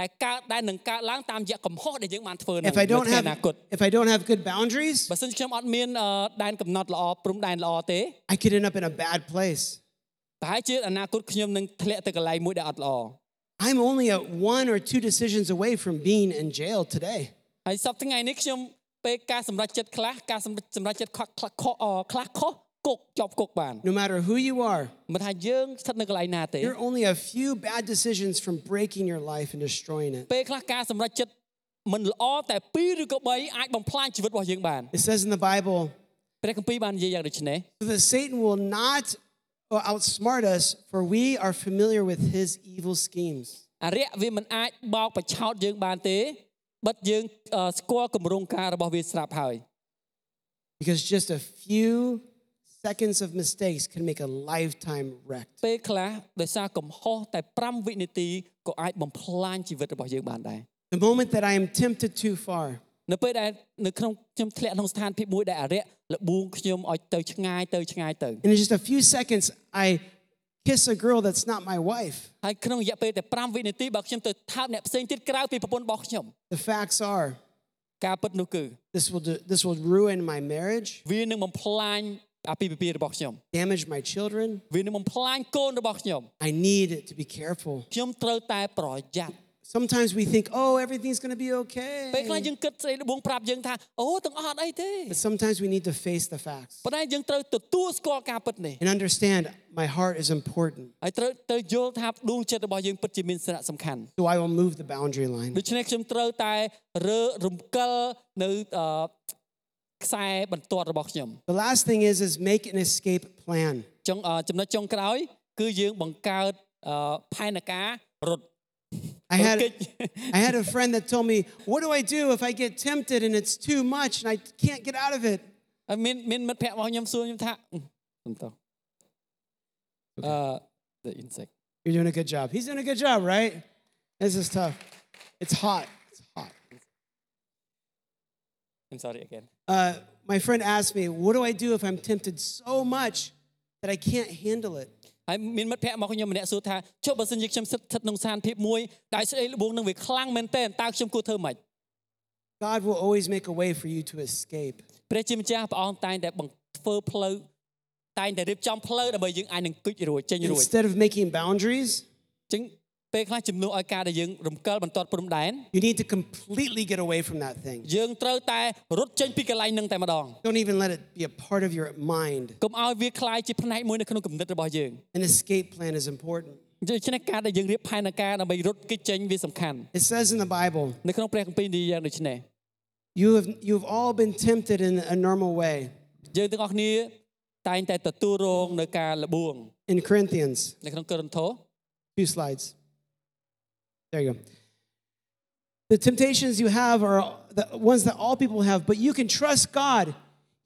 ដែលកើតដែលនឹងកើតឡើងតាមរយៈកំហុសដែលយើងបានធ្វើនៅ If I នៅ don't ថ្ងៃអនា have គត if I don't have good boundaries, បើសិនជាខ្ញុំអត់មានអឺដែនកំណត់ល្អព្រំដែនល្អទេ I could end up in a bad place. ប្រហែលជាអនាគតខ្ញុំនឹងធ្លាក់ទៅកន្លែងមួយដែលអត់ល្អ I'm only at one or two decisions away from being in jail today. ហើយសប្តាហ៍ថ្ងៃនេះខ្ញុំ ពេលការសម្រេចចិត្តខ្លះការសម្រេចសម្រេចចិត្តខុសខ្លះខុសអខ្លះខុសគុកជាប់គុកបាន No matter who you are, មិនថាយើងស្ថិតនៅកន្លែងណាទេ you're only a few bad decisions from breaking your life and destroying it. ពេលខ្លះការសម្រេចចិត្តមិនល្អតែ2ឬក៏3អាចបំផ្លាញជីវិតរបស់យើងបាន It says in the Bible ព្រះគម្ពីរបាននិយាយយ៉ាងដូចនេះ that Satan will not outsmart us, for we are familiar with his evil schemes. អរិយវាមិនអាចបោកបញ្ឆោតយើងបានទេ បិទយើងអឺស្គាល់គម្រោងការរបស់វាស្រាប់ហើយ Because just a few seconds of mistakes can make a lifetime wrecked. ពេលខ្លះដោយសារកំហុសតែ5វិនាទីក៏អាចបំផ្លាញជីវិតរបស់យើងបានដែរ The moment that I am tempted too far, នៅពេលដែលនៅក្នុងខ្ញុំធ្លាក់ក្នុងស្ថានភាពមួយដែលអរិយលបួងខ្ញុំឲ្យទៅឆ្ងាយទៅឆ្ងាយទៅ and in just a few seconds, I kiss a girl that's not my wife. ហើយក្នុងរយៈពេលតែ5វិនាទីបើខ្ញុំទៅថើបអ្នកផ្សេងទៀតក្រៅពីប្រពន្ធរបស់ខ្ញុំ The facts are, ការពិតនោះគឺ this will do, this will ruin my marriage, វានឹងបំផ្លាញអាពាហ៍ពិពាហ៍របស់ខ្ញុំ damage my children. វានឹងបំផ្លាញកូនរបស់ខ្ញុំ I need to be careful. ខ្ញុំត្រូវតែប្រយ័ត្ន Sometimes we think, oh, everything's going to be ពេលខ្លះ okay. យើងគិតស្រីលបួងប្រាប់យើងថាអូទាំងអស់អត់អីទេ But sometimes we need to face the facts ប៉ុន្តែយើងត្រូវទទួលស្គាល់ការពិតនេះ and understand my heart is important. ហើយត្រូវទៅយល់ថាដួងចិត្តរបស់យើងពិតជាមានសារៈសំខាន់ So I will move the boundary line. ដូច្នេះខ្ញុំត្រូវតែរើរំកិលនៅអឺខ្សែបន្ទាត់របស់ខ្ញុំ The last thing is is make an escape plan. ចុងអឺចំណុចចុងក្រោយ គឺយើងបង្កើតអឺផែនការរត់ I រត់ had គេច I had a friend that told me, "What do I do if I get tempted and it's too much and I can't get out of it?" ហើយមានមានមិត្តភក្តិរបស់ខ្ញុំសួរខ្ញុំថាអឺសុំតោះអឺ the insect You're doing a good job. He's doing a good job, right? This is tough. It's hot. It's hot. I'm sorry again Uh, my friend asked me, "What do I do if I'm tempted so much that I can't handle it?" ហើយមានមិត្តភក្តិរបស់ខ្ញុំម្នាក់សួរថាចុះបើសិនជាខ្ញុំស្ថិតក្នុងស្ថានភាពមួយដែលស្ដីល្បួងនឹងវាខ្លាំងមែនទែនតើខ្ញុំគួរធ្វើម៉េច God will always make a way for you to escape. ព្រះជាម្ចាស់ព្រះអង្គតែងតែបង្ធ្វើផ្លូវតែងតែរៀបចំផ្លូវដើម្បីយើងអាចនឹងគេចរួចចេញរួច Instead of making boundaries, អញ្ចឹង ពេលខ្លះជំនួសឲ្យការដែលយើងរំកិលបន្ទាត់ព្រំដែន you need to completely get away from that thing. យើងត្រូវតែរត់ចេញពីកន្លែងហ្នឹងតែម្ដង Don't even let it be a part of your mind. កុំឲ្យវាคล้ายជាផ្នែកមួយនៅក្នុងគំនិតរបស់យើង An escape plan is important. ដូច្នេះការដែលយើងរៀបផែនការដើម្បីរត់គេចចេញវាសំខាន់ It says in the Bible, នៅក្នុងព្រះគម្ពីរនិយាយយ៉ាងដូចនេះ you have you've all been tempted in a normal way. យើងទាំងអស់គ្នាតែងតែទទួលរងនៅការលបួង In Corinthians, នៅក្នុងកូរិនថូ two slides. There you go. The temptations you have are the ones that all people have, but you can trust God.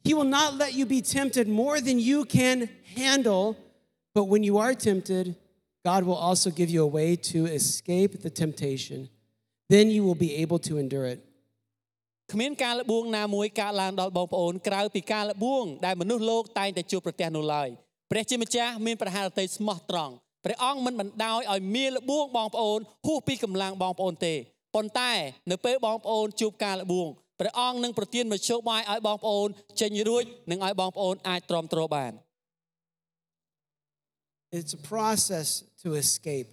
He will not let you be tempted more than you can handle. But when you are tempted, God will also give you a way to escape the temptation. Then you will be able to endure it. គ្មានការលបួងណាមួយកើតឡើងដល់បងប្អូនក្រៅពីការលបួងដែលមនុស្សលោកតែងតែជួបប្រទះនោះឡើយព្រះជាម្ចាស់មានប្រហារតីស្មោះត្រង់ ព្រះអង្គមិនបណ្ដោយឲ្យមានលបួងបងប្អូនហួសពីកម្លាំងបងប្អូនទេប៉ុន្តែនៅពេលបងប្អូនជួបការលបួងព្រះអង្គនឹងប្រទានមជ្ឈបាយឲ្យបងប្អូនចេញរួចនិងឲ្យបងប្អូនអាចទ្រាំទ្របាន It's a process to escape.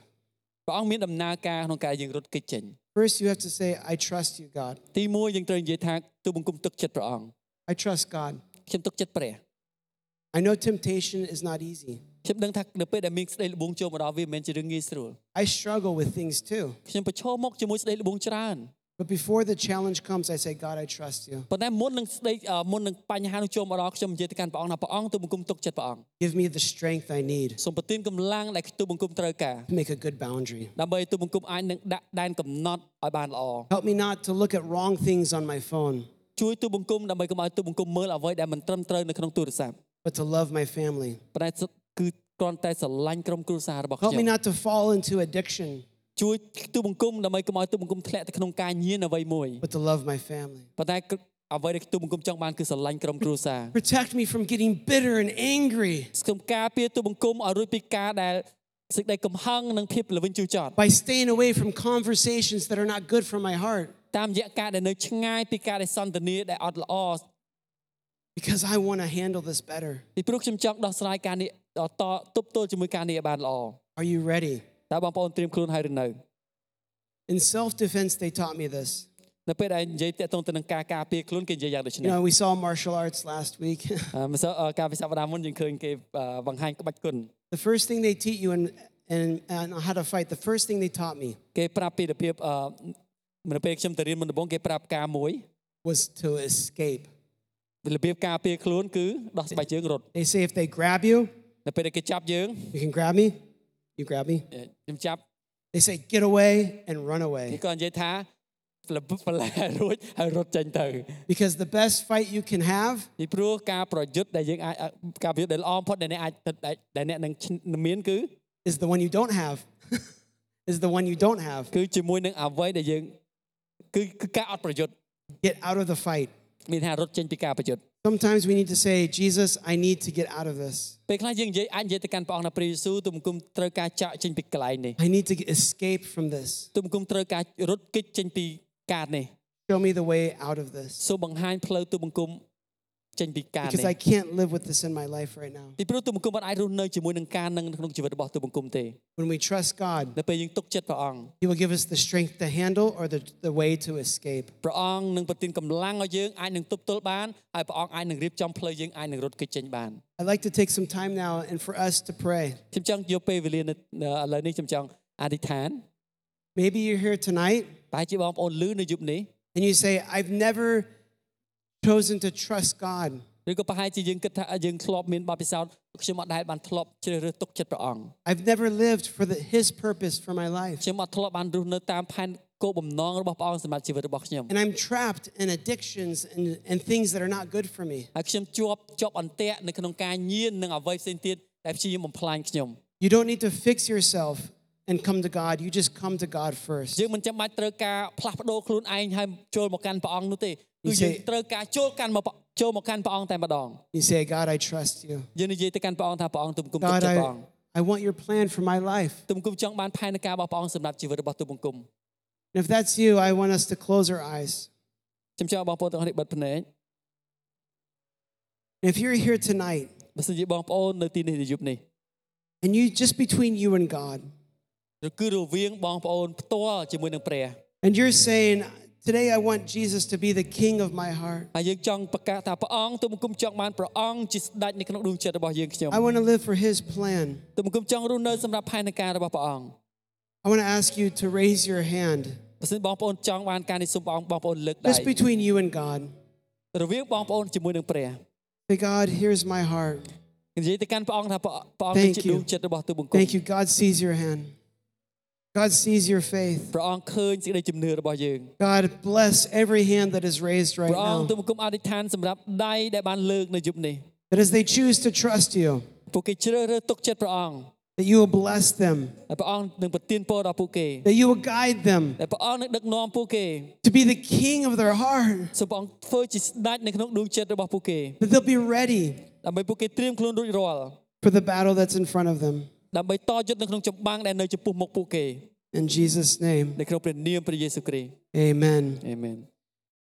ព្រះអង្គមានដំណើរការក្នុងការយើងរត់គេចចេញ First, you have to say, I trust you, God. ទីមួយយើងត្រូវនិយាយថាទូបង្គំទឹកចិត្តព្រះអង្គ I trust God. ខ្ញុំទុកចិត្តព្រះ I know temptation is not easy. ខ្ញុំដឹងថានៅពេលដែលមានស្ដីល្បួងចូលមកដល់វាមិនមែនជារឿងងាយស្រួល I struggle with things too. ខ្ញុំប្រឈមមុខជាមួយស្ដីល្បួងច្រើន But before the challenge comes, I say, God, I trust you. ប៉ុន្តែមុននឹងស្ដីអឺមុននឹងបញ្ហានោះចូលមកដល់ខ្ញុំនិយាយទៅកាន់ព្រះអង្គថាព្រះអង្គទូបង្គំទុកចិត្តព្រះអង្គ Give me the strength I need សូមប្រទានកម្លាំងដែលទូបង្គំត្រូវការ to make a good boundary. ដើម្បីទូបង្គំអាចនឹងដាក់ដែនកំណត់ឲ្យបានល្អ Help me not to look at wrong things on my phone, ជួយទូបង្គំដើម្បីកុំឲ្យទូបង្គំមើលអ្វីដែលមិនត្រឹមត្រូវនៅក្នុងទូរស័ព្ទ but to love my family. ប៉ុន្តែគឺគ្រាន់តែស្រឡាញ់ក្រុមគ្រួសាររបស់ Help ខ្ញុំ me not to fall into addiction, ជួយទូបង្គំដើម្បីកុំឲ្យទូបង្គំធ្លាក់ទៅក្នុងការញៀនអ្វីមួយ but to love my family. ប៉ុន្តែគឺអ្វីដែលទូបង្គំចង់បានគឺស្រឡាញ់ក្រុមគ្រួសារ Protect me from getting bitter and angry សូមការពារទូបង្គំឲ្យរួចពីការដែលសេចក្តីកំហឹងនិងភាពល្វីងជូរចត់ by staying away from conversations that are not good for my heart តាមរយៈការដែលនៅឆ្ងាយពីការដែលសន្ទនាដែលអត់ល្អ because I want to handle this better. ពីព្រោះខ្ញុំចង់ដោះស្រាយការនេះ តទប់ទល់ជាមួយការនេះឲ្យបានល្អ Are you ready? តើបងប្អូនត្រៀមខ្លួនហើយឬនៅ In self defense, they taught me this. នៅពេលដែលនិយាយតាក់ទងទៅនឹងការការពារខ្លួនគេនិយាយយ៉ាងដូចនេះ You know, we saw martial arts last week. អឺម្សិលអឺការវិសាបដាមុនយើងឃើញគេអឺបង្ហាញក្បាច់គុណ the first thing they teach you and, and, and how to fight, the first thing they taught me គេប្រាប់ពីរបៀបអឺនៅពេលខ្ញុំទៅរៀនមុនដំបូងគេប្រាប់ការមួយ was to escape. របៀបការពារខ្លួនគឺដោះស្បែកជើងរត់ They say if they grab you, នៅពេលដែលគេចាប់យើង you can grab me, you grab me. ខ្ញុំចាប់ They say get away and run គេ away. ក៏និយាយថាផ្លឹបផ្លែរួចហើយរត់ចេញទៅ Because the best fight you can have ពីព្រោះការប្រយុទ្ធដែលយើងអាចការប្រយុទ្ធដែលល្អបំផុតដែលអ្នកអាចដែលអ្នកនឹងមានគឺ is the one you don't have. is the one you don't have. គឺជាមួយនឹងអ្វីដែលយើងគឺគឺការអត់ប្រយុទ្ធ Get out of the fight. មានថារត់ចេញពីការប្រយុទ្ធ Sometimes we need to say, Jesus, I need to get out of this. ពេលខ្លះយើងនិយាយអាចនិយាយទៅកាន់ព្រះអង្គថាព្រះយេស៊ូវទូបង្គំត្រូវការចាក់ចេញពីកន្លែងនេះ I need to get, escape from this. ទូបង្គំត្រូវការរត់គេចចេញពីការនេះ Show me the way out of this. សូមបង្ហាញផ្លូវទូបង្គំ ចេញពីការ Because នេះ I can't live with this in my life right now. ពីព្រោះទូបង្គំមិនអាចរស់នៅជាមួយនឹងការនឹងក្នុងជីវិតរបស់ទូបង្គំទេ When we trust God, នៅពេលយើងទុកចិត្តព្រះអង្គ He will give us the strength to handle or the, the way to escape. ព្រះអង្គនឹងប្រទានកម្លាំងឲ្យយើងអាចនឹងទប់ទល់បានហើយព្រះអង្គអាចនឹងរៀបចំផ្លូវយើងអាចនឹងរត់គេចចេញបាន I'd like to take some time now and for us to pray. ខ្ញុំចង់យកពេលវេលានៅនៅឥឡូវនេះខ្ញុំចង់អធិដ្ឋាន Maybe you're here tonight តែជាបងប្អូនលឺនៅយប់នេះ and you say, I've never chosen to trust God. ឬក៏ប្រហែលជាយើងគិតថាយើងធ្លាប់មានបទពិសោធន៍ខ្ញុំអត់ដែលបានធ្លាប់ជ្រើសរើសទុកចិត្តព្រះអង្គ I've never lived for the, His purpose for my life. ខ្ញុំអត់ធ្លាប់បានរស់នៅតាមផែនគោលបំណងរបស់ព្រះអង្គសម្រាប់ជីវិតរបស់ខ្ញុំ And I'm trapped in addictions and, and things that are not good for me. ហើយខ្ញុំជាប់ជាប់អន្ទាក់នៅក្នុងការញៀននិងអ្វីផ្សេងទៀតដែលព្យាយាមបំផ្លាញខ្ញុំ You don't need to fix yourself and come to God. You just come to God first. យើងមិនចាំបាច់ត្រូវការផ្លាស់ប្ដូរខ្លួនឯងហើយចូលមកកាន់ព្រះអង្គនោះទេ គឺ You យើង say- ត្រូវការចូលកាន់មកចូលមកកាន់ព្រះអង្គតែម្ដង You say, God, I trust you. យើងនិយាយទៅកាន់ព្រះអង្គថាព្រះអង្គទុំគុំទុក God, ចិត្តព្រះអង្គ I, I want your plan for my life. ទុំគុំចង់បានផែនការរបស់ព្រះអង្គសម្រាប់ជីវិតរបស់ទុំគុំ And if that's you, I want us to close our eyes. ខ្ញុំចង់ឲ្យបងប្អូនទាំងអស់នេះបិទភ្នែក And if you're here tonight បើសិនជាបងប្អូននៅទីនេះនៅយប់នេះ and you just between you and God, ឬគឺរវាងបងប្អូនផ្ទាល់ជាមួយនឹងព្រះ and you're saying, Today I want Jesus to be the king of my heart. ហើយយើងចង់ប្រកាសថាព្រះអង្គទុំគុំចង់បានព្រះអង្គជាស្ដេចនៅក្នុងដួងចិត្តរបស់យើងខ្ញុំ I want to live for his plan. ទុំគុំចង់រស់នៅសម្រាប់ផែនការរបស់ព្រះអង្គ I want to ask you to raise your hand. បើសិនបងប្អូនចង់បានការនេះសូមបងបងប្អូនលើកដៃ Just between you and God. រវាងបងប្អូនជាមួយនឹងព្រះ Say, God, here's my heart. និយាយទៅកាន់ព្រះអង្គថាព្រះព្រះអង្គ Thank គឺជា you. ដួងចិត្តរបស់ទូបង្គំ Thank you. God sees your hand. God sees your faith. ព្រះអង្គឃើញសេចក្តីជំនឿរបស់យើង God bless every hand that is raised right ព្រះអង្គទូ now. បង្គំអធិដ្ឋានសម្រាប់ដៃដែលបានលើកនៅយប់នេះ That as they choose to trust you, ពួកគេជ្រើសរើសទុកចិត្តព្រះអង្គ that you will bless them, ហើយព្រះអង្គនឹងប្រទានពរដល់ពួកគេ that you will guide them ដែលព្រះអង្គនឹងដឹកនាំពួកគេ to be the king of their heart, សូមព្រះអង្គធ្វើជាស្ដេចនៅក្នុងដួងចិត្តរបស់ពួកគេ that they'll be ready ដើម្បីពួកគេត្រៀមខ្លួនរួចរាល់ for the battle that's in front of them. ដើម្បីតយុទ្ធនៅក្នុងចម្បាំងដែលនៅចំពោះមុខពួកគេ In Jesus' name, នៅក្នុងព្រះនាមព្រះយេស៊ូវគ្រីស្ទ amen. អាមែន